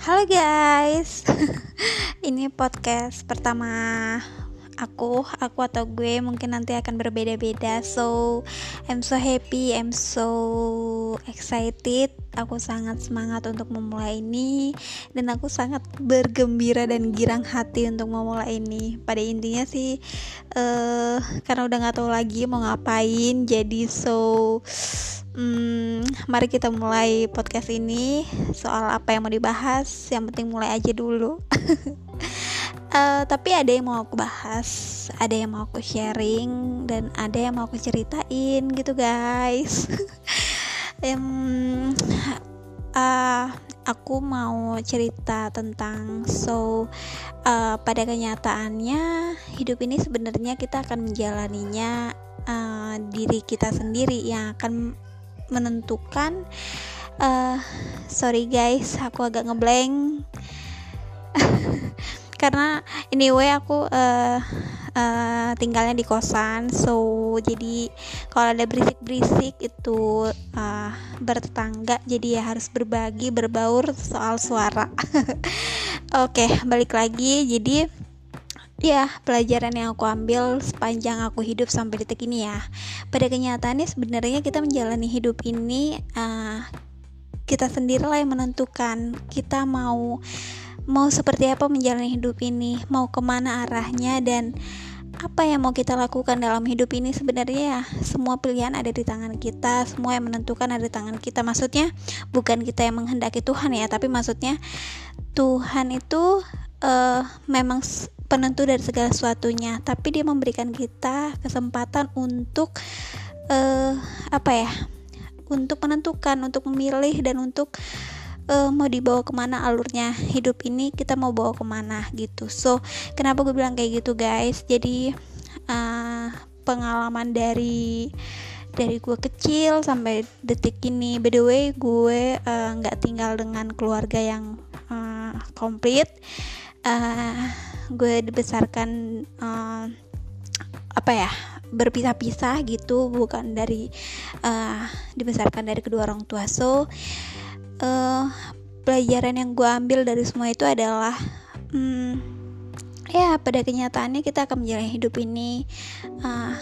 Halo guys, ini podcast pertama aku, aku atau gue mungkin nanti akan berbeda-beda. So, I'm so happy, I'm so excited. Aku sangat semangat untuk memulai ini dan aku sangat bergembira dan girang hati untuk memulai ini. Pada intinya sih, uh, karena udah nggak tahu lagi mau ngapain, jadi so Hmm, mari kita mulai podcast ini soal apa yang mau dibahas. Yang penting mulai aja dulu. uh, tapi ada yang mau aku bahas, ada yang mau aku sharing, dan ada yang mau aku ceritain gitu guys. um, uh, aku mau cerita tentang so uh, pada kenyataannya hidup ini sebenarnya kita akan menjalaninya uh, diri kita sendiri yang akan menentukan uh, sorry guys aku agak ngeblank karena anyway aku uh, uh, tinggalnya di kosan so jadi kalau ada berisik-berisik itu uh, bertetangga jadi ya harus berbagi berbaur soal suara. Oke okay, balik lagi. Jadi ya pelajaran yang aku ambil sepanjang aku hidup sampai detik ini ya. Pada kenyataannya sebenarnya kita menjalani hidup ini uh, kita sendirilah yang menentukan. Kita mau mau seperti apa menjalani hidup ini mau ke mana arahnya dan apa yang mau kita lakukan dalam hidup ini sebenarnya ya semua pilihan ada di tangan kita semua yang menentukan ada di tangan kita. Maksudnya bukan kita yang menghendaki Tuhan ya tapi maksudnya Tuhan itu uh, memang penentu dari segala sesuatunya. Tapi dia memberikan kita kesempatan untuk uh, apa ya untuk menentukan untuk memilih dan untuk mau dibawa ke mana alurnya hidup ini kita mau bawa ke mana gitu. So kenapa gue bilang kayak gitu guys? Jadi uh, pengalaman dari dari gue kecil sampai detik ini by the way gue nggak uh, tinggal dengan keluarga yang uh, komplit. Uh, gue dibesarkan uh, apa ya berpisah-pisah gitu bukan dari uh, dibesarkan dari kedua orang tua. So uh, pelajaran yang gue ambil dari semua itu adalah um, ya pada kenyataannya kita akan menjalani hidup ini uh,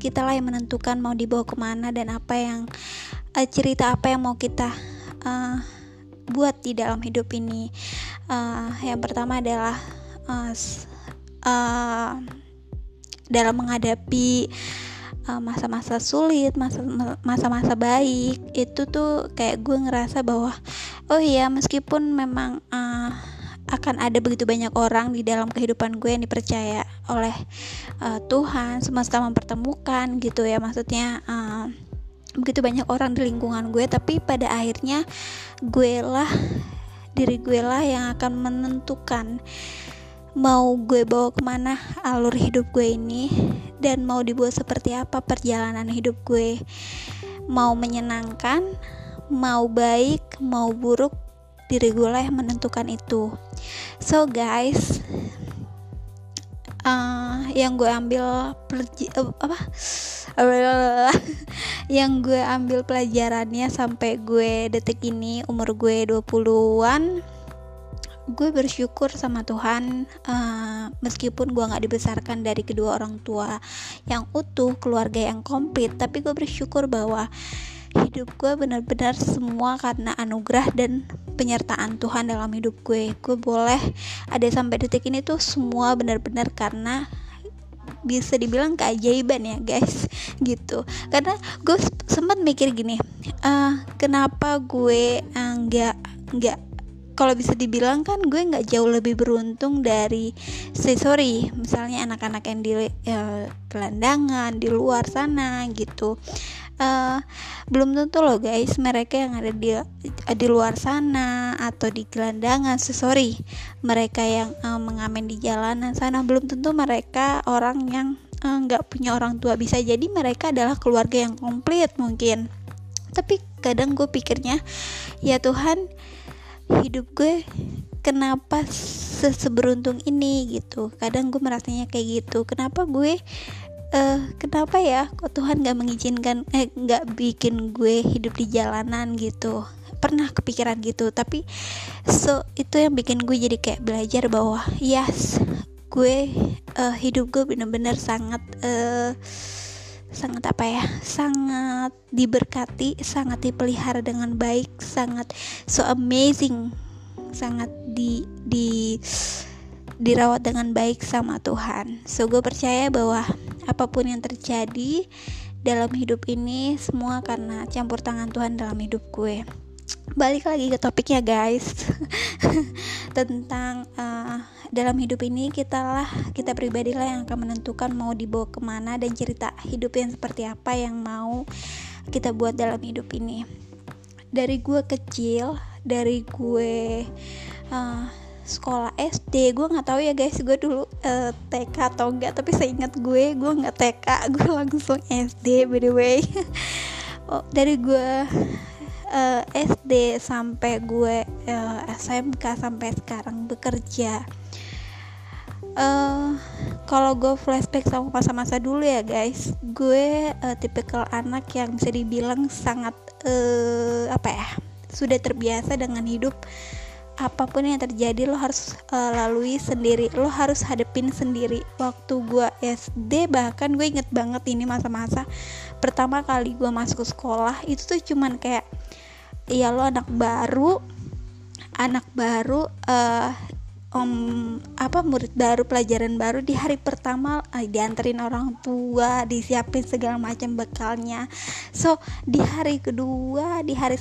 kita lah yang menentukan mau dibawa ke mana dan apa yang uh, cerita apa yang mau kita uh, buat di dalam hidup ini. Uh, yang pertama adalah uh, uh, dalam menghadapi masa-masa uh, sulit, masa-masa baik itu tuh kayak gue ngerasa bahwa oh iya meskipun memang uh, akan ada begitu banyak orang di dalam kehidupan gue yang dipercaya oleh uh, Tuhan semesta mempertemukan gitu ya maksudnya uh, begitu banyak orang di lingkungan gue tapi pada akhirnya gue lah diri gue lah yang akan menentukan mau gue bawa ke mana alur hidup gue ini dan mau dibuat seperti apa perjalanan hidup gue. Mau menyenangkan mau baik mau buruk diri gue lah yang menentukan itu. So guys uh, yang gue ambil uh, apa? Yang gue ambil pelajarannya sampai gue detik ini umur gue 20-an gue bersyukur sama Tuhan uh, meskipun gue nggak dibesarkan dari kedua orang tua yang utuh keluarga yang komplit tapi gue bersyukur bahwa hidup gue benar-benar semua karena anugerah dan penyertaan Tuhan dalam hidup gue. Gue boleh ada sampai detik ini tuh semua benar-benar karena bisa dibilang keajaiban ya guys gitu. Karena gue sempat mikir gini uh, kenapa gue nggak uh, nggak kalau bisa dibilang kan gue nggak jauh lebih beruntung dari say sorry misalnya anak-anak yang di uh, gelandangan di luar sana gitu. Uh, belum tentu loh guys mereka yang ada di di luar sana atau di gelandangan sorry mereka yang uh, mengamen di jalanan sana. Belum tentu mereka orang yang nggak uh, punya orang tua bisa. Jadi mereka adalah keluarga yang komplit mungkin. Tapi kadang gue pikirnya ya Tuhan hidup gue kenapa seberuntung ini gitu. Kadang gue merasanya kayak gitu. Kenapa gue uh, kenapa ya kok Tuhan gak mengizinkan eh nggak bikin gue hidup di jalanan gitu? Pernah kepikiran gitu tapi so itu yang bikin gue jadi kayak belajar bahwa yes gue uh, hidup gue bener-bener sangat uh, sangat apa ya? Sangat diberkati sangat dipelihara dengan baik sangat so amazing sangat di di dirawat dengan baik sama Tuhan. So gue percaya bahwa apa pun yang terjadi dalam hidup ini semua karena campur tangan Tuhan dalam hidup gue balik lagi ke topiknya guys. Tentang uh, dalam hidup ini kita lah kita pribadi lah yang akan menentukan mau dibawa ke mana dan cerita hidup yang seperti apa yang mau kita buat dalam hidup ini. Dari gue kecil dari gue uh, sekolah SD gue nggak tahu ya guys. Gue dulu uh, eh, TK atau enggak tapi saya ingat gue gue nggak TK gue langsung SD by the way. Oh, dari gue uh, SD sampai gue uh, eh, SMK sampai sekarang bekerja. Uh, kalau gue flashback sama masa-masa dulu ya guys gue uh, tipikal anak yang bisa dibilang sangat uh, apa ya sudah terbiasa dengan hidup apa pun yang terjadi lo harus uh, lalui sendiri lo harus hadepin sendiri. Waktu gue SD bahkan gue inget banget ini masa-masa pertama kali gue masuk sekolah itu tuh cuman kayak ya lo anak baru. Anak baru uh, um, apa murid baru pelajaran baru di hari pertama uh, dianterin orang tua disiapin segala macam bekalnya. So di hari kedua di hari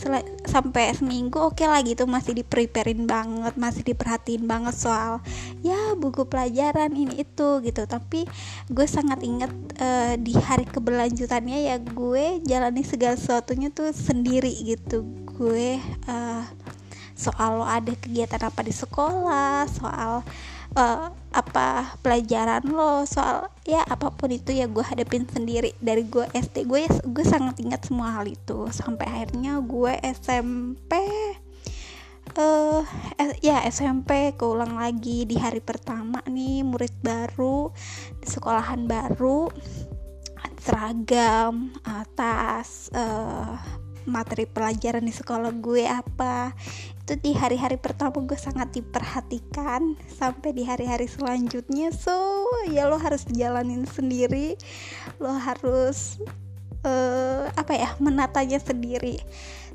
sampai seminggu oke okay lah gitu masih dipreparein banget masih diperhatiin banget soal ya buku pelajaran ini itu gitu. Tapi gue sangat inget uh, di hari keberlanjutannya ya gue jalani segala sesuatunya tuh sendiri gitu gue uh, soal lo ada kegiatan apa di sekolah soal uh, apa pelajaran lo soal ya apa pun itu ya gue hadapin sendiri. Dari gue SD gue gue sangat ingat semua hal itu. Sampai akhirnya gue SMP uh, ya SMP keulang lagi di hari pertama nih murid baru di sekolahan baru. Seragam atas uh, materi pelajaran di sekolah gue apa. Itu di hari-hari pertama gue sangat diperhatikan sampai di hari-hari selanjutnya. So ya lo harus jalanin sendiri. Lo harus uh, apa ya menatanya sendiri.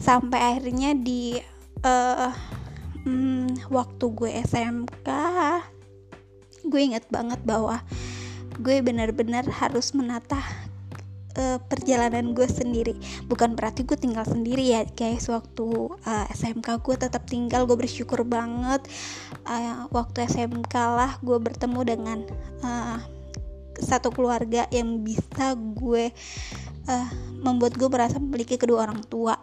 Sampai akhirnya di uh, hmm, waktu gue SMK gue inget banget bahwa gue benar-benar harus menata uh, perjalanan gue sendiri. Bukan berarti gue tinggal sendiri ya guys. Waktu uh, eh, SMK gue tetap tinggal gue bersyukur banget. Uh, waktu SMK lah gue bertemu dengan uh, satu keluarga yang bisa gue uh, membuat gue merasa memiliki kedua orang tua.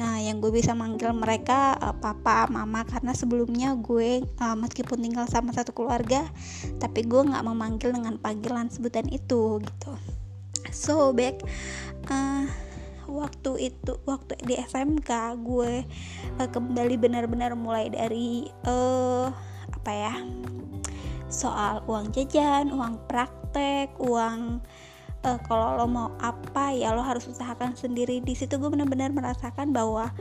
Uh, yang gue bisa manggil mereka uh, papa mama. Karena sebelumnya gue uh, meskipun tinggal sama satu keluarga tapi gue nggak memanggil dengan panggilan sebutan itu gitu so back uh, waktu itu waktu di SMK gue uh, kembali benar-benar mulai dari uh, apa ya soal uang jajan uang praktek uang uh, kalau lo mau apa ya lo harus usahakan sendiri. Di situ gue benar-benar merasakan bahwa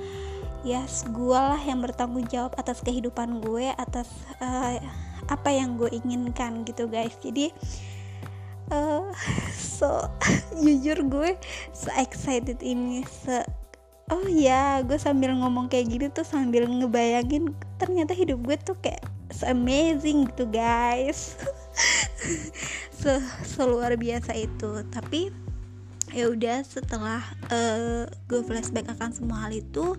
yes gue lah yang bertanggung jawab atas kehidupan gue atas uh, apa yang gue inginkan gitu guys. Jadi uh, so jujur gue se excited ini se oh ya gue sambil ngomong kayak gini tuh sambil ngebayangin ternyata hidup gue tuh kayak so amazing gitu guys. So, luar biasa itu. Tapi ya udah setelah uh, gue flashback akan semua hal itu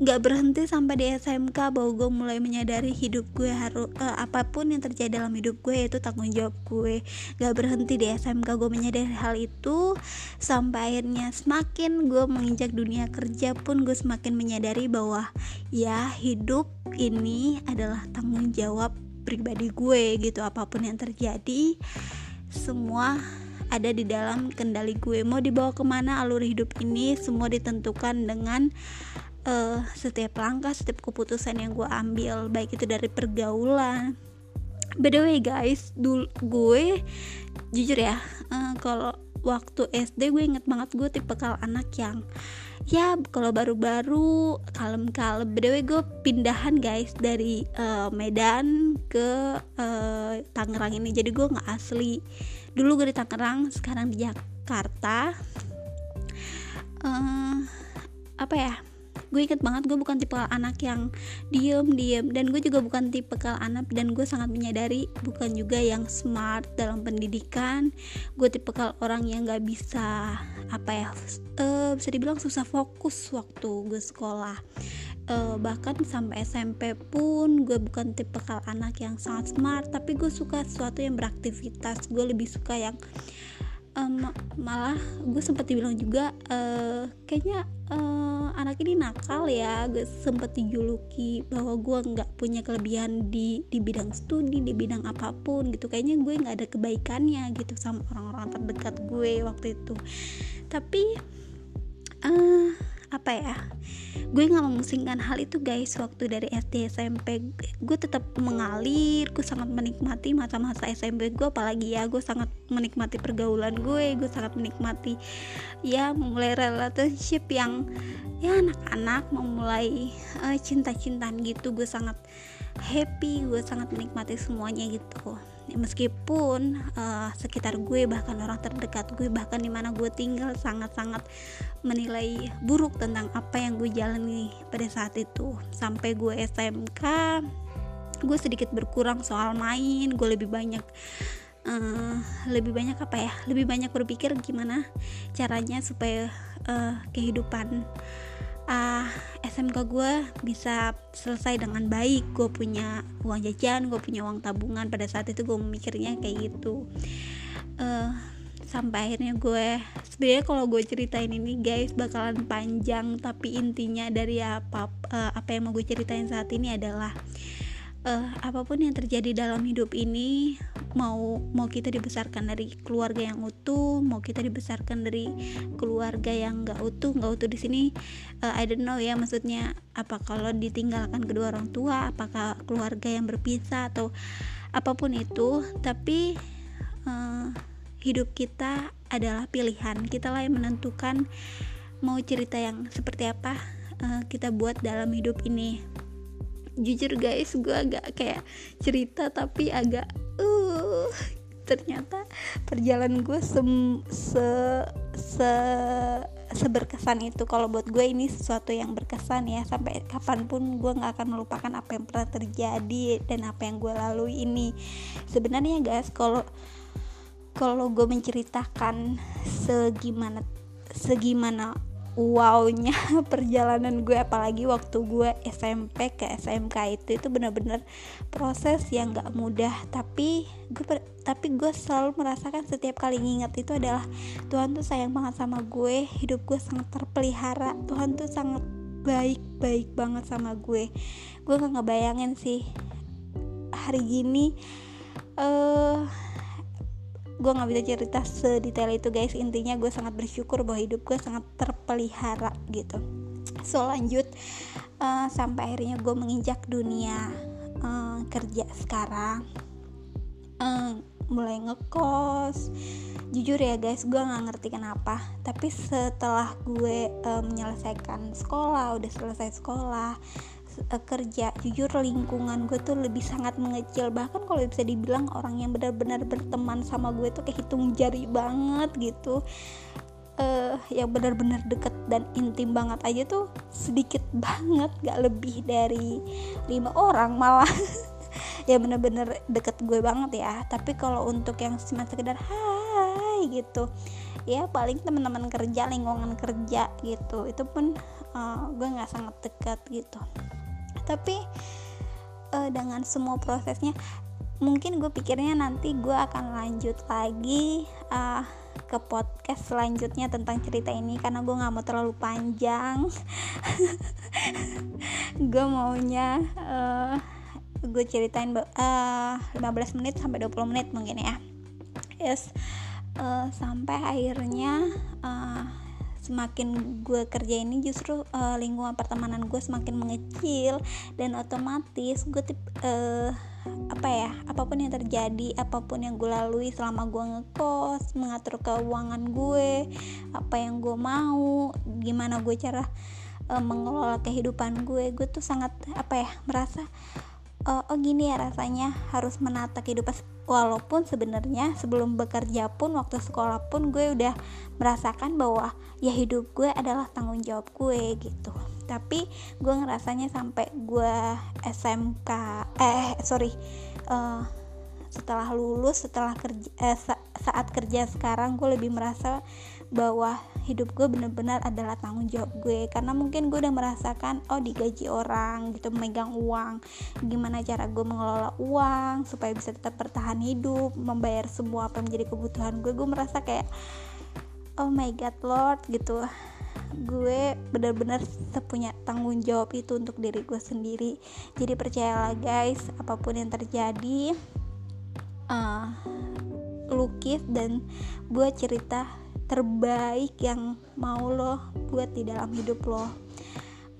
nggak berhenti sampai di SMK bahwa gue mulai menyadari hidup gue harus uh, apa pun yang terjadi dalam hidup gue itu tanggung jawab gue. Nggak berhenti di SMK gue menyadari hal itu sampai akhirnya semakin gue menginjak dunia kerja pun gue semakin menyadari bahwa ya hidup ini adalah tanggung jawab pribadi gue gitu. Apa pun yang terjadi semua ada di dalam kendali gue. Mau dibawa ke mana alur hidup ini semua ditentukan dengan uh, setiap langkah setiap keputusan yang gue ambil baik itu dari pergaulan. By the way guys dulu gue jujur ya uh, kalau waktu SD gue inget banget gue tipe kal anak yang ya kalau baru-baru kalem-kalem. Btw gue pindahan guys dari uh, Medan ke uh, Tangerang ini. Jadi gue nggak asli. Dulu gue di Tangerang sekarang di Jakarta. Uh, apa ya gue inget banget gue bukan tipe anak yang diem diem. Dan gue juga bukan tipe anak dan gue sangat menyadari bukan juga yang smart dalam pendidikan. Gue tipe orang yang gak bisa apa ya uh, bisa dibilang susah fokus waktu gue sekolah. Uh, bahkan sampai SMP pun gue bukan tipe anak yang sangat smart tapi gue suka sesuatu yang beraktivitas. Gue lebih suka yang um, malah gue sempat dibilang juga uh, kayaknya uh, anak ini nakal ya gue sempat dijuluki bahwa gue nggak punya kelebihan di di bidang studi di bidang apa pun gitu. Kayaknya gue nggak ada kebaikannya gitu sama orang-orang terdekat gue waktu itu. Tapi uh, apa ya gue nggak memusingkan hal itu guys. Waktu dari SD SMP gue tetap mengalir gue sangat menikmati masa-masa SMP gue. Apalagi ya gue sangat menikmati pergaulan gue gue sangat menikmati ya memulai relationship yang ya anak-anak memulai uh, cinta-cintaan gitu. Gue sangat happy gue sangat menikmati semuanya gitu meskipun uh, sekitar gue bahkan orang terdekat gue bahkan di mana gue tinggal sangat-sangat menilai buruk tentang apa yang gue jalani pada saat itu. Sampai gue SMK gue sedikit berkurang soal main gue lebih banyak uh, lebih banyak apa ya lebih banyak berpikir gimana caranya supaya uh, kehidupan uh, SMK gue bisa selesai dengan baik. Gue punya uang jajan gue punya uang tabungan. Pada saat itu gue memikirnya kayak gitu. Uh, sampai akhirnya gue sebenarnya kalau gue ceritain ini guys bakalan panjang. Tapi intinya dari apa uh, apa yang mau gue ceritain saat ini adalah apa pun yang terjadi dalam hidup ini mau mau kita dibesarkan dari keluarga yang utuh mau kita dibesarkan dari keluarga yang nggak utuh nggak utuh di sini uh, I don't know ya maksudnya apa kalau ditinggalkan kedua orang tua apakah keluarga yang berpisah atau apa pun itu tapi uh, hidup kita adalah pilihan. Kita lah yang menentukan mau cerita yang seperti apa uh, kita buat dalam hidup ini jujur guys gue agak kayak cerita tapi agak uh ternyata perjalanan gue se se se seberkesan itu. Kalau buat gue ini sesuatu yang berkesan ya sampai kapan pun gue nggak akan melupakan apa yang pernah terjadi dan apa yang gue lalui ini. Sebenarnya guys kalau kalau gue menceritakan segimana segimana wownya perjalanan gue apalagi waktu gue SMP ke SMK itu itu benar-benar proses yang gak mudah. Tapi gue tapi gue selalu merasakan setiap kali nginget itu adalah Tuhan tuh sayang banget sama gue hidup gue sangat terpelihara. Tuhan tuh sangat baik baik banget sama gue. Gue gak ngebayangin sih hari gini eh uh, gue nggak bisa cerita sedetail itu guys. Intinya gue sangat bersyukur bahwa hidup gue sangat terpelihara gitu. So lanjut. Uh, sampai akhirnya gue menginjak dunia uh, kerja sekarang. Uh, mulai ngekos. Jujur ya guys gue nggak ngerti kenapa. Tapi setelah gue uh, menyelesaikan sekolah udah selesai sekolah uh, kerja jujur lingkungan gue tuh lebih sangat mengecil. Bahkan kalau bisa dibilang orang yang benar-benar berteman sama gue tuh kayak hitung jari banget gitu. Uh, yang benar-benar deket dan intim banget aja tuh sedikit banget gak lebih dari lima orang malah. Ya bener-bener deket gue banget ya. Tapi kalau untuk yang cuma sekedar hai gitu. Ya paling teman-teman kerja lingkungan kerja gitu. Itu pun uh, gue nggak sangat dekat gitu tapi uh, dengan semua prosesnya mungkin gue pikirnya nanti gue akan lanjut lagi uh, ke podcast selanjutnya tentang cerita ini karena gue nggak mau terlalu panjang. Gue maunya uh, gue ceritain uh, 15 menit sampai 20 menit mungkin ya. Yes uh, sampai akhirnya uh, semakin gue kerja ini justru uh, lingkungan pertemanan gue semakin mengecil dan otomatis gue tip uh, apa ya apa pun yang terjadi apa pun yang gue lalui selama gue ngekos mengatur keuangan gue apa yang gue mau gimana gue cara uh, mengelola kehidupan gue gue tuh sangat apa ya merasa uh, oh gini ya rasanya harus menata kehidupan. Walaupun sebenarnya sebelum bekerja pun waktu sekolah pun gue udah merasakan bahwa ya hidup gue adalah tanggung jawab gue gitu. Tapi gue ngerasanya sampai gue SMK eh sorry uh, setelah lulus setelah kerja eh, sa saat kerja sekarang gue lebih merasa bahwa hidup gue bener-bener adalah tanggung jawab gue. Karena mungkin gue udah merasakan oh digaji orang gitu memegang uang. Gimana cara gue mengelola uang supaya bisa tetap bertahan hidup membayar semua apa yang menjadi kebutuhan gue. Gue merasa kayak oh my god lord gitu. Gue benar-benar punya tanggung jawab itu untuk diri gue sendiri. Jadi percayalah guys apa pun yang terjadi uh, lukis dan buat cerita terbaik yang mau lo buat di dalam hidup lo.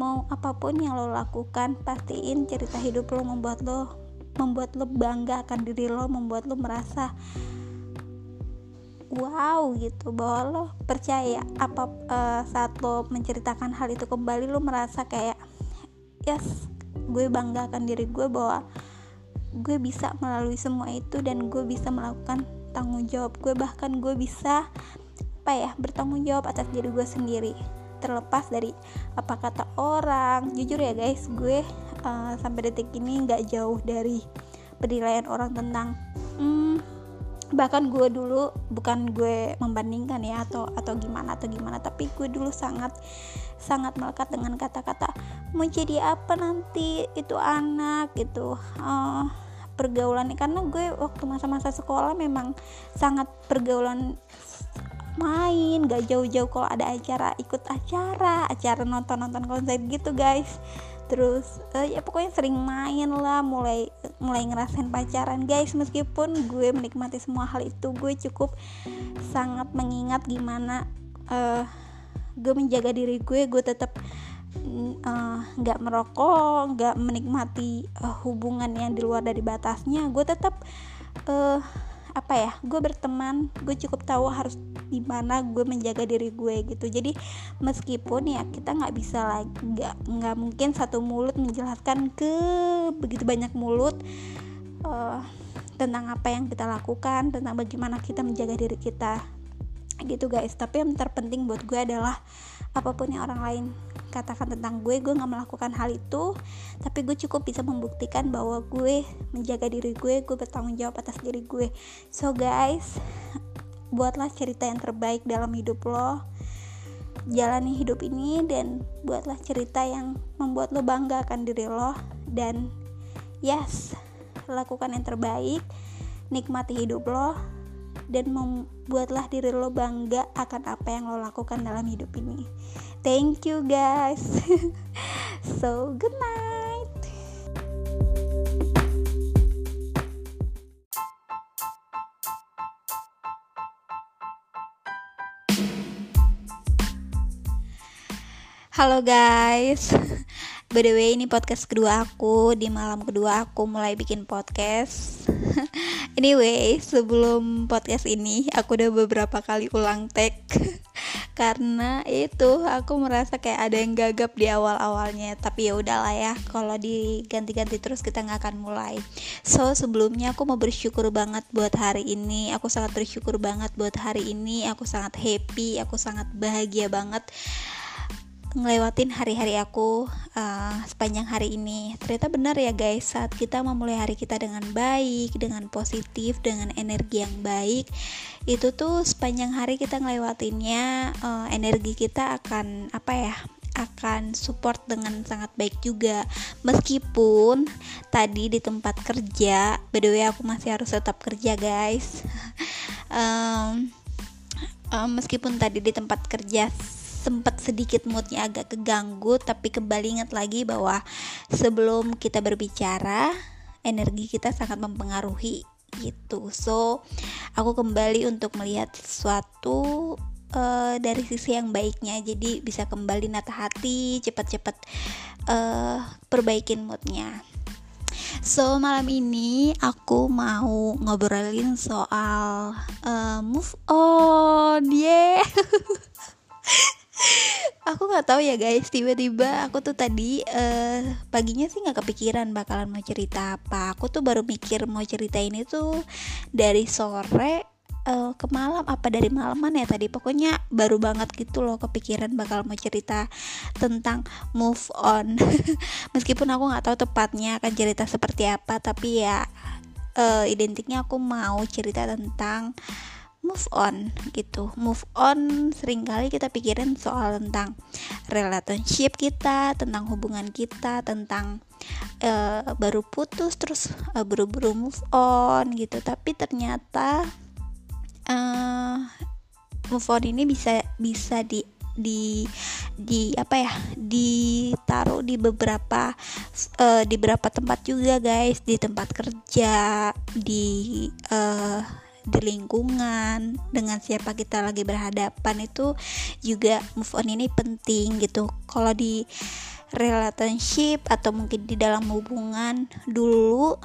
Mau apa pun yang lo lakukan pastiin cerita hidup lo membuat lo membuat lo bangga akan diri lo membuat lo merasa wow gitu. Bahwa lo percaya apa uh, saat lo menceritakan hal itu kembali lo merasa kayak yes gue bangga akan diri gue bahwa gue bisa melalui semua itu dan gue bisa melakukan tanggung jawab gue. Bahkan gue bisa apa ya bertanggung jawab atas diri gue sendiri. Terlepas dari apa kata orang jujur ya guys gue uh, sampai detik ini nggak jauh dari penilaian orang tentang hmm, bahkan gue dulu bukan gue membandingkan ya atau atau gimana atau gimana tapi gue dulu sangat sangat melekat dengan kata-kata mau jadi apa nanti? Itu anak gitu. Uh, pergaulan karena gue waktu masa-masa sekolah memang sangat pergaulan main gak jauh-jauh kalau ada acara ikut acara acara nonton-nonton konser gitu guys terus uh, ya pokoknya sering main lah mulai mulai ngerasain pacaran. Guys meskipun gue menikmati semua hal itu gue cukup sangat mengingat gimana uh, gue menjaga diri gue gue tetap eh, nggak uh, merokok nggak menikmati uh, hubungan yang di luar dari batasnya. Gue tetap uh, apa ya gue berteman gue cukup tahu harus di mana gue menjaga diri gue gitu. Jadi meskipun ya kita nggak bisa lagi nggak nggak mungkin satu mulut menjelaskan ke begitu banyak mulut uh, tentang apa yang kita lakukan tentang bagaimana kita menjaga diri kita. Gitu guys tapi yang terpenting buat gue adalah apa pun yang orang lain katakan tentang gue gue nggak melakukan hal itu. Tapi gue cukup bisa membuktikan bahwa gue menjaga diri gue gue bertanggung jawab atas diri gue. So guys buatlah cerita yang terbaik dalam hidup lo. Jalani hidup ini dan buatlah cerita yang membuat lo bangga akan diri lo. Dan yes lakukan yang terbaik. Nikmati hidup lo dan membuatlah diri lo bangga akan apa yang lo lakukan dalam hidup ini. Thank you guys. so good night. Halo guys. By the way, ini podcast kedua aku. Di malam kedua aku mulai bikin podcast. anyway, sebelum podcast ini aku udah beberapa kali ulang tag karena itu aku merasa kayak ada yang gagap di awal-awalnya. Tapi ya udahlah ya, kalau diganti-ganti terus kita nggak akan mulai. So, sebelumnya aku mau bersyukur banget buat hari ini. Aku sangat bersyukur banget buat hari ini. Aku sangat happy, aku sangat bahagia banget ngelewatin hari-hari aku uh, sepanjang hari ini. Ternyata benar ya guys, saat kita memulai hari kita dengan baik, dengan positif, dengan energi yang baik, itu tuh sepanjang hari kita ngelewatinnya uh, energi kita akan apa ya? akan support dengan sangat baik juga meskipun tadi di tempat kerja by the way aku masih harus tetap kerja guys um, um, meskipun tadi di tempat kerja sempat sedikit moodnya agak keganggu tapi kembali ingat lagi bahwa sebelum kita berbicara energi kita sangat mempengaruhi gitu. So aku kembali untuk melihat sesuatu uh, dari sisi yang baiknya. Jadi bisa kembali nata hati cepat-cepat uh, perbaikin moodnya. So malam ini aku mau ngobrolin soal uh, move on, yeah. Aku nggak tahu ya guys. Tiba-tiba aku tuh tadi uh, paginya sih nggak kepikiran bakalan mau cerita apa. Aku tuh baru mikir mau cerita ini tuh dari sore uh, ke malam apa dari malaman ya tadi. Pokoknya baru banget gitu loh kepikiran bakal mau cerita tentang move on. Meskipun aku nggak tahu tepatnya akan cerita seperti apa tapi ya uh, identiknya aku mau cerita tentang move on gitu. Move on sering kali kita pikirin soal tentang relationship kita tentang hubungan kita tentang uh, baru putus terus uh, buru-buru move on gitu. Tapi ternyata uh, move on ini bisa bisa di di di apa ya? Ditaruh di beberapa uh, di beberapa tempat juga guys. Di tempat kerja di uh, di lingkungan dengan siapa kita lagi berhadapan itu juga move on ini penting gitu. Kalau di relationship atau mungkin di dalam hubungan dulu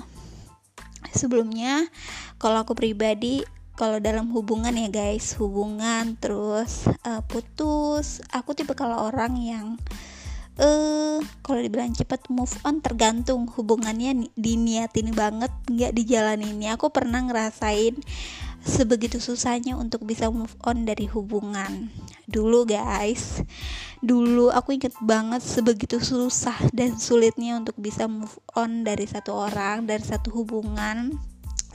sebelumnya kalau aku pribadi kalau dalam hubungan ya guys hubungan terus uh, putus. Aku tipe kalau orang yang eh kalau dibilang cepat move on tergantung hubungannya diniatin banget nggak dijalaninnya aku pernah ngerasain sebegitu susahnya untuk bisa move on dari hubungan. Dulu guys dulu aku inget banget sebegitu susah dan sulitnya untuk bisa move on dari satu orang dari satu hubungan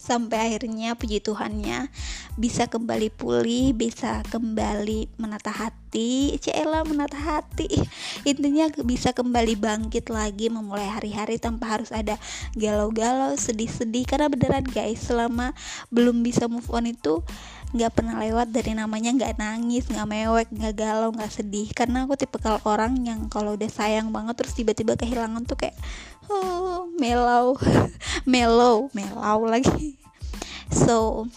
sampai akhirnya puji Tuhannya bisa kembali pulih bisa kembali menata hati. Cela menata hati. Intinya bisa kembali bangkit lagi memulai hari-hari tanpa harus ada galau-galau sedih-sedih. Karena beneran guys selama belum bisa move on itu nggak pernah lewat dari namanya nggak nangis nggak mewek nggak galau nggak sedih. Karena aku tipe kalau orang yang kalau udah sayang banget terus tiba-tiba kehilangan tuh kayak oh, melau melau melau lagi. So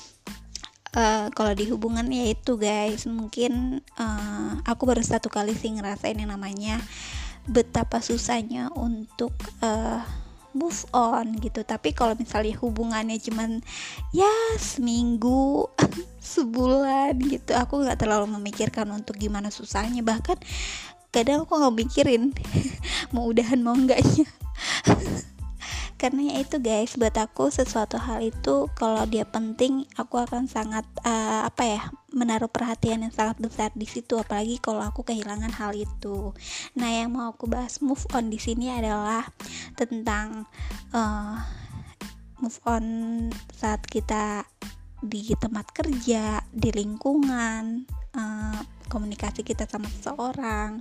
uh, kalau di hubungan ya itu guys. Mungkin uh, aku baru satu kali sih ngerasain yang namanya betapa susahnya untuk uh, move on gitu. Tapi kalau misalnya hubungannya cuman ya seminggu sebulan gitu aku nggak terlalu memikirkan untuk gimana susahnya. Bahkan kadang aku nggak mikirin mau udahan mau enggaknya karena ya itu guys buat aku sesuatu hal itu kalau dia penting aku akan sangat uh, apa ya menaruh perhatian yang sangat besar di situ apalagi kalau aku kehilangan hal itu. Nah yang mau aku bahas move on di sini adalah tentang uh, move on saat kita di tempat kerja di lingkungan uh, komunikasi kita sama seseorang.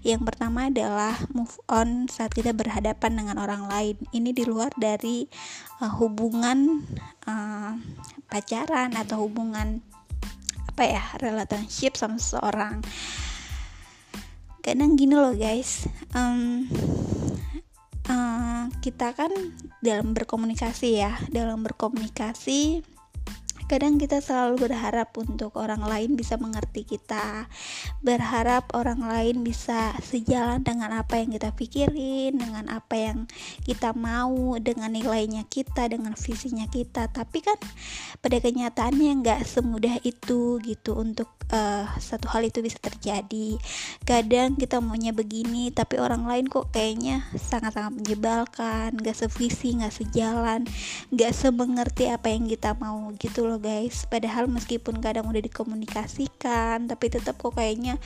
Yang pertama adalah move on saat kita berhadapan dengan orang lain. Ini di luar dari uh, hubungan uh, pacaran atau hubungan apa ya relationship sama seseorang. Kadang gini loh guys, um, kita kan dalam berkomunikasi ya, dalam berkomunikasi Kadang kita selalu berharap untuk orang lain bisa mengerti kita, berharap orang lain bisa sejalan dengan apa yang kita pikirin, dengan apa yang kita mau, dengan nilainya kita, dengan visinya kita. Tapi kan pada kenyataannya nggak semudah itu gitu untuk uh, satu hal itu bisa terjadi. Kadang kita maunya begini, tapi orang lain kok kayaknya sangat-sangat menyebalkan, nggak sevisi, nggak sejalan, nggak semengerti apa yang kita mau gitu loh guys. Padahal meskipun kadang udah dikomunikasikan tapi tetap kok kayaknya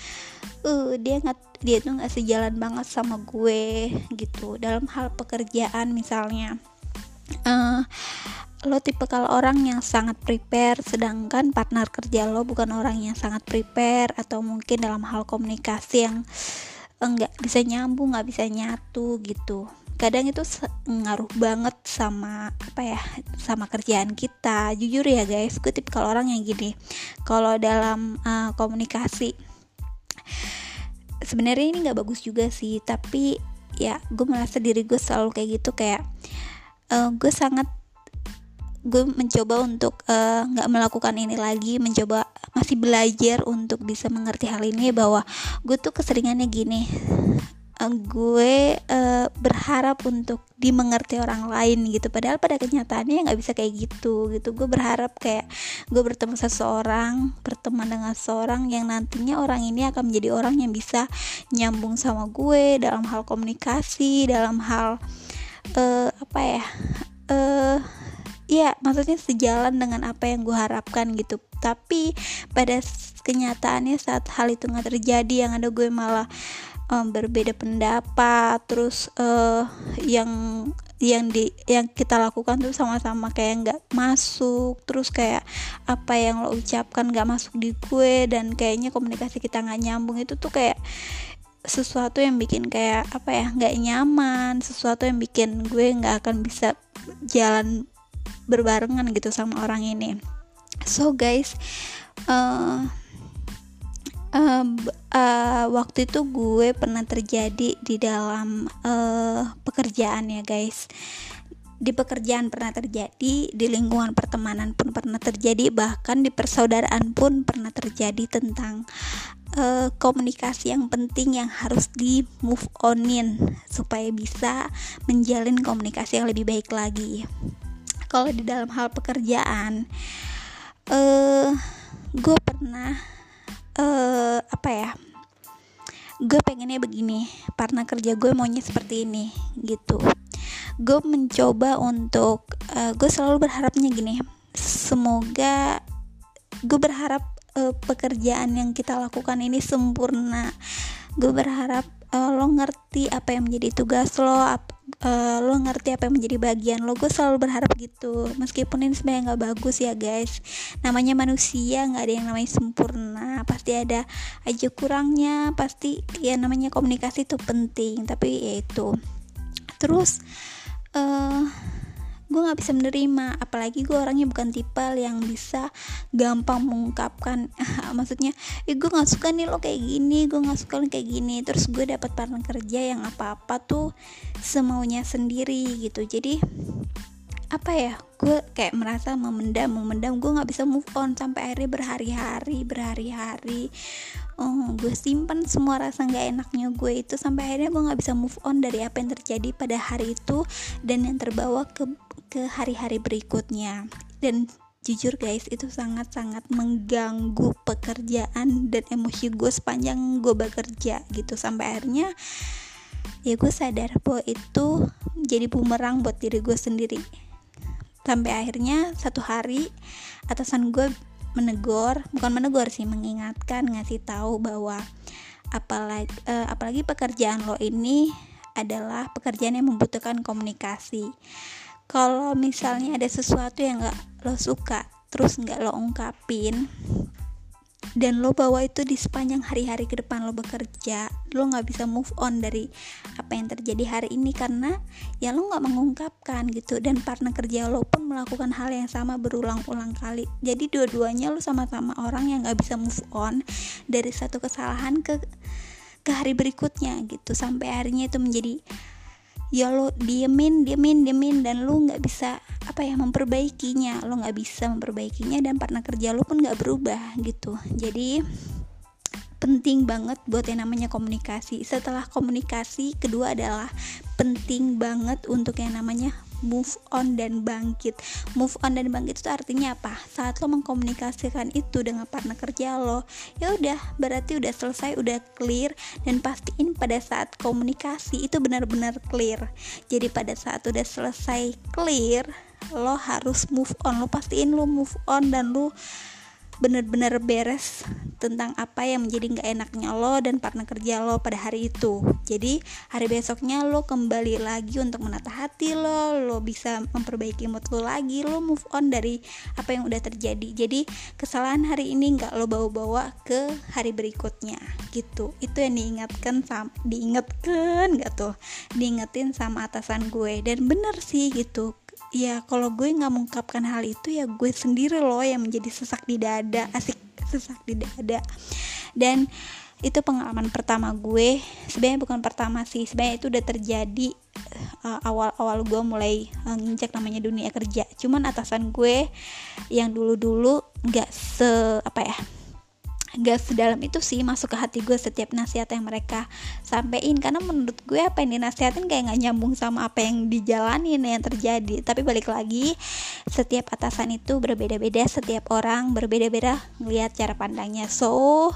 uh dia nggak dia tuh nggak sejalan banget sama gue gitu. Dalam hal pekerjaan misalnya. Uh, lo tipe kalau orang yang sangat prepare sedangkan partner kerja lo bukan orang yang sangat prepare atau mungkin dalam hal komunikasi yang enggak bisa nyambung nggak bisa nyatu gitu kadang itu ngaruh banget sama apa ya sama kerjaan kita. Jujur ya guys gue kalau orang yang gini kalau dalam uh, komunikasi sebenarnya ini nggak bagus juga sih tapi ya gue merasa diri gue selalu kayak gitu kayak uh, gue sangat gue mencoba untuk nggak uh, melakukan ini lagi mencoba masih belajar untuk bisa mengerti hal ini bahwa gue tuh keseringannya gini uh, gue uh, berharap untuk dimengerti orang lain gitu. Padahal pada kenyataannya nggak bisa kayak gitu gitu. Gue berharap kayak gue bertemu seseorang berteman dengan seseorang yang nantinya orang ini akan menjadi orang yang bisa nyambung sama gue dalam hal komunikasi dalam hal uh, apa ya uh, ya maksudnya sejalan dengan apa yang gue harapkan gitu. Tapi pada kenyataannya saat hal itu nggak terjadi yang ada gue malah um, berbeda pendapat terus uh, yang yang di yang kita lakukan tuh sama-sama kayak nggak masuk terus kayak apa yang lo ucapkan nggak masuk di gue dan kayaknya komunikasi kita nggak nyambung itu tuh kayak sesuatu yang bikin kayak apa ya nggak nyaman sesuatu yang bikin gue nggak akan bisa jalan berbarengan gitu sama orang ini. So guys uh, uh, uh, waktu itu gue pernah terjadi di dalam uh, pekerjaan ya guys di pekerjaan pernah terjadi, di lingkungan pertemanan pun pernah terjadi, bahkan di persaudaraan pun pernah terjadi tentang uh, komunikasi yang penting yang harus di move onin supaya bisa menjalin komunikasi yang lebih baik lagi. Kalau di dalam hal pekerjaan, uh, gue pernah uh, apa ya? Gue pengennya begini, partner kerja gue maunya seperti ini, gitu gue mencoba untuk uh, gue selalu berharapnya gini semoga gue berharap uh, pekerjaan yang kita lakukan ini sempurna gue berharap uh, lo ngerti apa yang menjadi tugas lo ap, uh, lo ngerti apa yang menjadi bagian lo gue selalu berharap gitu. Meskipun ini sebenarnya nggak bagus ya guys. Namanya manusia nggak ada yang namanya sempurna. Pasti ada aja kurangnya pasti ya namanya komunikasi itu penting tapi ya itu. Terus uh, gue nggak bisa menerima apalagi gue orangnya bukan tipe yang bisa gampang mengungkapkan. Maksudnya eh, gue nggak suka nih lo kayak gini gue nggak suka lo kayak gini. Terus gue dapat partner kerja yang apa apa tuh semaunya sendiri gitu. Jadi apa ya gue kayak merasa memendam memendam. Gue nggak bisa move on sampai akhirnya berhari-hari berhari-hari oh, gue simpan semua rasa nggak enaknya gue itu sampai akhirnya gue nggak bisa move on dari apa yang terjadi pada hari itu dan yang terbawa ke ke hari-hari berikutnya. Dan jujur guys itu sangat-sangat mengganggu pekerjaan dan emosi gue sepanjang gue bekerja gitu. Sampai akhirnya ya gue sadar bahwa itu jadi bumerang buat diri gue sendiri. Sampai akhirnya satu hari atasan gue menegur bukan menegur sih mengingatkan ngasih tahu bahwa apalagi uh, apalagi pekerjaan lo ini adalah pekerjaan yang membutuhkan komunikasi. Kalau misalnya ada sesuatu yang gak lo suka terus nggak lo ungkapin dan lo bawa itu di sepanjang hari-hari ke depan lo bekerja lo nggak bisa move on dari apa yang terjadi hari ini karena ya lo nggak mengungkapkan gitu. Dan partner kerja lo pun melakukan hal yang sama berulang-ulang kali. Jadi dua-duanya lo sama-sama orang yang nggak bisa move on dari satu kesalahan ke ke hari berikutnya gitu. Sampai harinya itu menjadi ya lo diemin diemin diemin dan lo nggak bisa apa ya memperbaikinya. Lo nggak bisa memperbaikinya dan partner kerja lo pun nggak berubah gitu. Jadi penting banget buat yang namanya komunikasi. Setelah komunikasi kedua adalah penting banget untuk yang namanya move on dan bangkit. Move on dan bangkit itu artinya apa? Saat lo mengkomunikasikan itu dengan partner kerja lo ya udah berarti udah selesai udah clear dan pastiin pada saat komunikasi itu benar-benar clear. Jadi pada saat udah selesai clear lo harus move on lo pastiin lo move on dan lo bener-bener beres tentang apa yang menjadi nggak enaknya lo dan partner kerja lo pada hari itu. Jadi hari besoknya lo kembali lagi untuk menata hati lo lo bisa memperbaiki mood lo lagi lo move on dari apa yang udah terjadi. Jadi kesalahan hari ini nggak lo bawa-bawa ke hari berikutnya gitu. Itu yang diingatkan sama diingatkan nggak tuh? Diingetin sama atasan gue. Dan bener sih gitu ya kalau gue nggak mengungkapkan hal itu ya gue sendiri loh yang menjadi sesak di dada asik sesak di dada. Dan itu pengalaman pertama gue. Sebenarnya bukan pertama sih sebenarnya itu udah terjadi uh, awal-awal gue mulai uh, nginjak namanya dunia kerja. Cuman atasan gue yang dulu-dulu nggak se apa ya gak sedalam itu sih masuk ke hati gue setiap nasihat yang mereka sampein karena menurut gue apa yang dinasihatin kayak nggak nyambung sama apa yang dijalanin yang terjadi. Tapi balik lagi setiap atasan itu berbeda-beda setiap orang berbeda-beda ngelihat cara pandangnya. So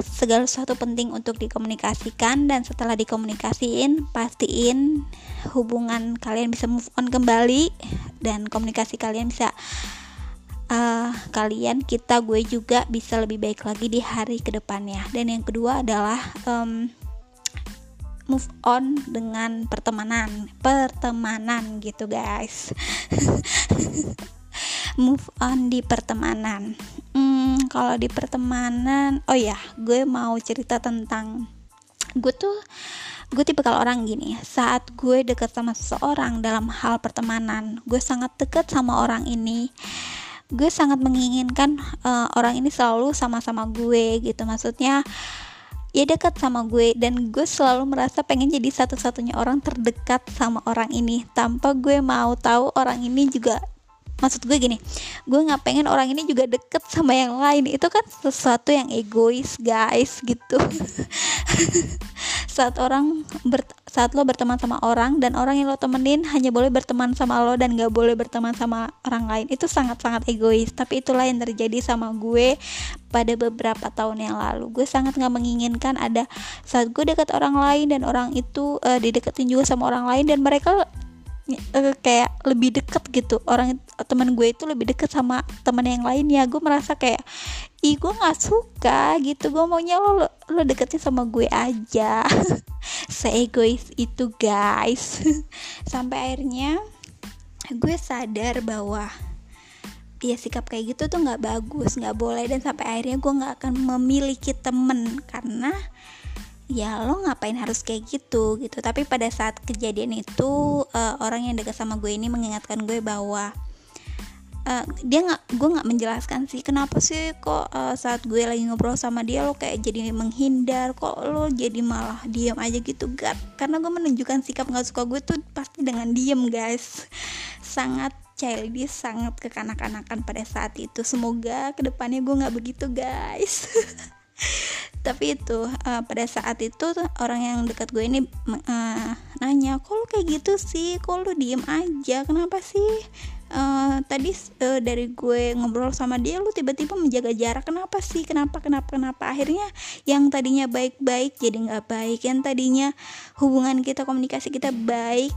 segala sesuatu penting untuk dikomunikasikan dan setelah dikomunikasiin pastiin hubungan kalian bisa move on kembali dan komunikasi kalian bisa uh, kalian kita gue juga bisa lebih baik lagi di hari ke depannya dan yang kedua adalah um, move on dengan pertemanan. Pertemanan gitu guys. Move on di pertemanan. Hmm, kalau di pertemanan oh ya gue mau cerita tentang gue tuh gue tipe kalau orang gini saat gue deket sama seseorang dalam hal pertemanan gue sangat deket sama orang ini gue sangat menginginkan uh, orang ini selalu sama-sama gue gitu. Maksudnya ya dekat sama gue dan gue selalu merasa pengen jadi satu-satunya orang terdekat sama orang ini. Tanpa gue mau tahu orang ini juga maksud gue gini gue nggak pengen orang ini juga deket sama yang lain. Itu kan sesuatu yang egois guys gitu saat orang ber, saat lo berteman sama orang dan orang yang lo temenin hanya boleh berteman sama lo dan gak boleh berteman sama orang lain. Itu sangat-sangat egois tapi itulah yang terjadi sama gue pada beberapa tahun yang lalu. Gue sangat gak menginginkan ada saat gue dekat orang lain dan orang itu uh, dideketin juga sama orang lain dan mereka uh, kayak lebih deket gitu. Orang teman gue itu lebih deket sama teman yang lainnya. Gue merasa kayak ih gue nggak suka gitu. Gue maunya lo lo deketnya sama gue aja. Seegois itu guys. Sampai akhirnya gue sadar bahwa ya sikap kayak gitu tuh nggak bagus nggak boleh. Dan sampai akhirnya gue nggak akan memiliki temen. Karena ya lo ngapain harus kayak gitu gitu. Tapi pada saat kejadian itu uh, orang yang dekat sama gue ini mengingatkan gue bahwa uh, dia nggak gue nggak menjelaskan sih kenapa sih kok uh, saat gue lagi ngobrol sama dia lo kayak jadi menghindar kok lo jadi malah diam aja gitu. Gak karena gue menunjukkan sikap nggak suka gue tuh pasti dengan diem guys. Sangat childish sangat kekanak-kanakan pada saat itu. Semoga ke depannya gue nggak begitu guys. Tapi itu uh, pada saat itu orang yang dekat gue ini uh, nanya kok lu kayak gitu sih? Kok lu diem aja? Kenapa sih uh, tadi uh, dari gue ngobrol sama dia lu tiba-tiba menjaga jarak. Kenapa sih? Kenapa kenapa kenapa? Akhirnya yang tadinya baik-baik jadi nggak baik. Yang tadinya hubungan kita komunikasi kita baik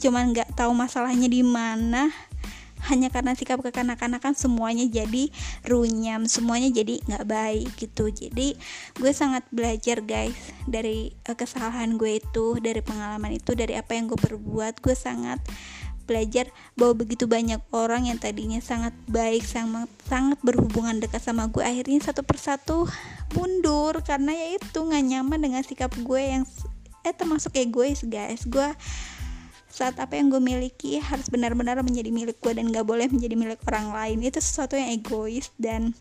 cuman nggak tahu masalahnya di mana. Hanya karena sikap kekanak-kanakan semuanya jadi runyam semuanya jadi nggak baik gitu. Jadi gue sangat belajar guys dari uh, kesalahan gue itu dari pengalaman itu dari apa yang gue perbuat. Gue sangat belajar bahwa begitu banyak orang yang tadinya sangat baik sangat sangat berhubungan dekat sama gue akhirnya satu persatu mundur karena ya itu nggak nyaman dengan sikap gue yang eh termasuk egois guys. Gue saat apa yang gue miliki harus benar-benar menjadi milik gue dan gak boleh menjadi milik orang lain. Itu sesuatu yang egois dan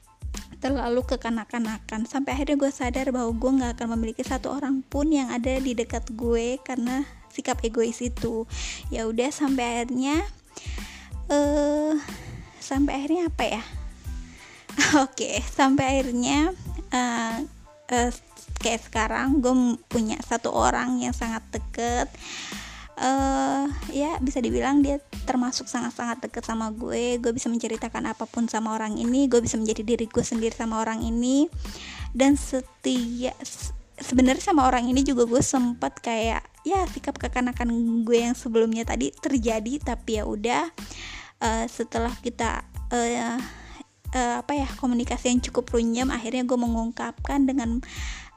terlalu kekanak-kanakan. Sampai akhirnya gue sadar bahwa gue gak akan memiliki satu orang pun yang ada di dekat gue karena sikap egois itu. Ya udah sampai akhirnya uh, sampai akhirnya apa ya? Oke okay, sampai akhirnya uh, uh, kayak sekarang gue punya satu orang yang sangat deket. Uh, ya bisa dibilang dia termasuk sangat-sangat deket sama gue. Gue bisa menceritakan apa pun sama orang ini. Gue bisa menjadi diri gue sendiri sama orang ini. Dan setia sebenarnya sama orang ini juga gue sempat kayak ya sikap kekanakan gue yang sebelumnya tadi terjadi tapi ya udah uh, setelah kita uh, uh, apa ya komunikasi yang cukup runyam akhirnya gue mengungkapkan dengan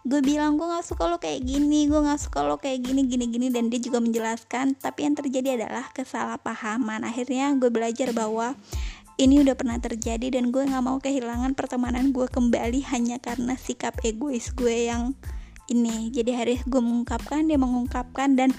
gue bilang gue nggak suka lo kayak gini gue nggak suka lo kayak gini gini gini dan dia juga menjelaskan tapi yang terjadi adalah kesalahpahaman. Akhirnya gue belajar bahwa ini udah pernah terjadi dan gue nggak mau kehilangan pertemanan gue kembali hanya karena sikap egois gue yang ini. Jadi hari gue mengungkapkan dia mengungkapkan dan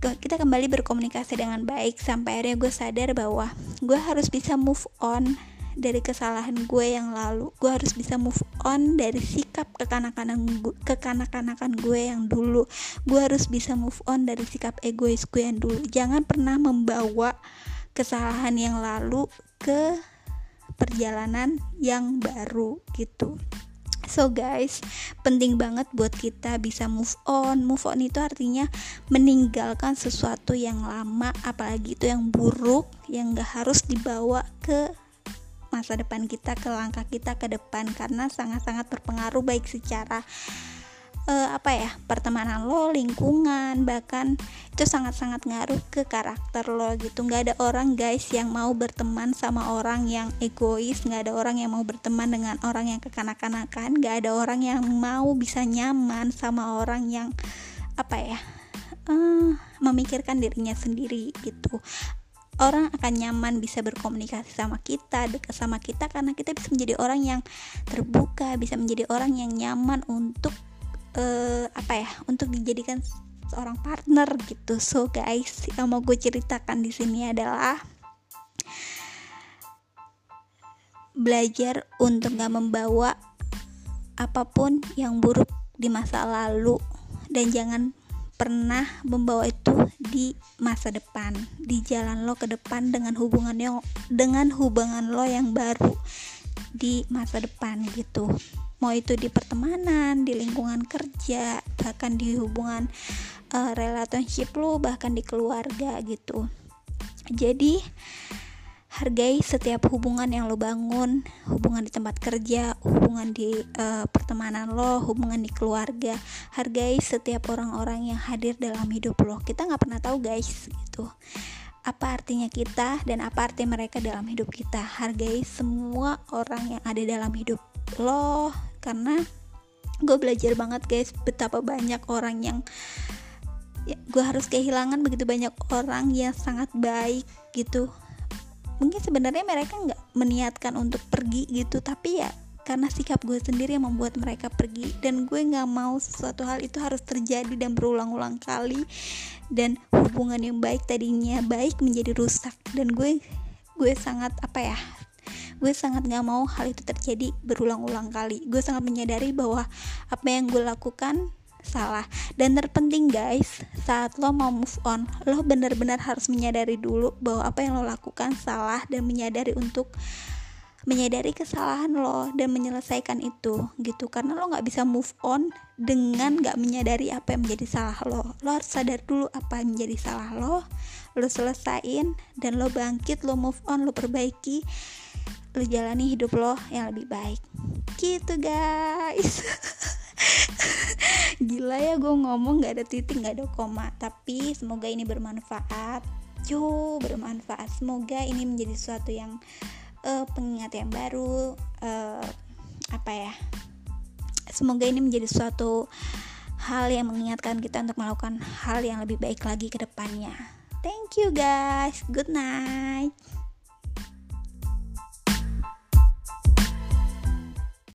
kita kembali berkomunikasi dengan baik sampai akhirnya gue sadar bahwa gue harus bisa move on dari kesalahan gue yang lalu. Gue harus bisa move on dari sikap kekanak-kanakan gue, kekanak-kanakan gue yang dulu. Gue harus bisa move on dari sikap egois gue yang dulu. Jangan pernah membawa kesalahan yang lalu ke perjalanan yang baru gitu So guys, penting banget buat kita bisa move on. Move on itu artinya meninggalkan sesuatu yang lama, apalagi itu yang buruk, yang gak harus dibawa ke masa depan kita, ke langkah kita ke depan karena sangat-sangat berpengaruh baik secara uh, apa ya pertemanan lo lingkungan bahkan itu sangat-sangat ngaruh ke karakter lo gitu. Nggak ada orang guys yang mau berteman sama orang yang egois nggak ada orang yang mau berteman dengan orang yang kekanak-kanakan nggak ada orang yang mau bisa nyaman sama orang yang apa ya uh, memikirkan dirinya sendiri gitu. Orang akan nyaman bisa berkomunikasi sama kita, dekat sama kita karena kita bisa menjadi orang yang terbuka, bisa menjadi orang yang nyaman untuk uh, apa ya untuk dijadikan seorang partner gitu. So guys yang mau gue ceritakan di sini adalah belajar untuk gak membawa apa pun yang buruk di masa lalu dan jangan pernah membawa itu di masa depan di jalan lo ke depan dengan hubungan yang dengan hubungan lo yang baru di masa depan gitu mau itu di pertemanan, di lingkungan kerja, bahkan di hubungan uh, relationship lo, bahkan di keluarga gitu. Jadi hargai setiap hubungan yang lo bangun, hubungan di tempat kerja, hubungan di uh, pertemanan lo, hubungan di keluarga. Hargai setiap orang-orang yang hadir dalam hidup lo. Kita nggak pernah tahu guys gitu apa artinya kita dan apa arti mereka dalam hidup kita. Hargai semua orang yang ada dalam hidup lo karena gue belajar banget guys betapa banyak orang yang ya, gue harus kehilangan begitu banyak orang yang sangat baik gitu. Mungkin sebenarnya mereka nggak meniatkan untuk pergi gitu tapi ya karena sikap gue sendiri yang membuat mereka pergi dan gue nggak mau sesuatu hal itu harus terjadi dan berulang-ulang kali dan hubungan yang baik tadinya baik menjadi rusak dan gue gue sangat apa ya gue sangat gak mau hal itu terjadi berulang-ulang kali. Gue sangat menyadari bahwa apa yang gue lakukan salah. Dan terpenting guys saat lo mau move on lo benar-benar harus menyadari dulu bahwa apa yang lo lakukan salah dan menyadari untuk menyadari kesalahan lo dan menyelesaikan itu gitu. Karena lo nggak bisa move on dengan nggak menyadari apa yang menjadi salah lo. Lo harus sadar dulu apa yang menjadi salah lo lo selesain dan lo bangkit lo move on lo perbaiki lo jalani hidup lo yang lebih baik. Gitu guys. Gila ya gue ngomong gak ada titik gak ada koma. Tapi semoga ini bermanfaat. Yo bermanfaat. Semoga ini menjadi sesuatu yang uh, pengingat yang baru uh, apa ya semoga ini menjadi suatu hal yang mengingatkan kita untuk melakukan hal yang lebih baik lagi ke depannya. Thank you guys. Good night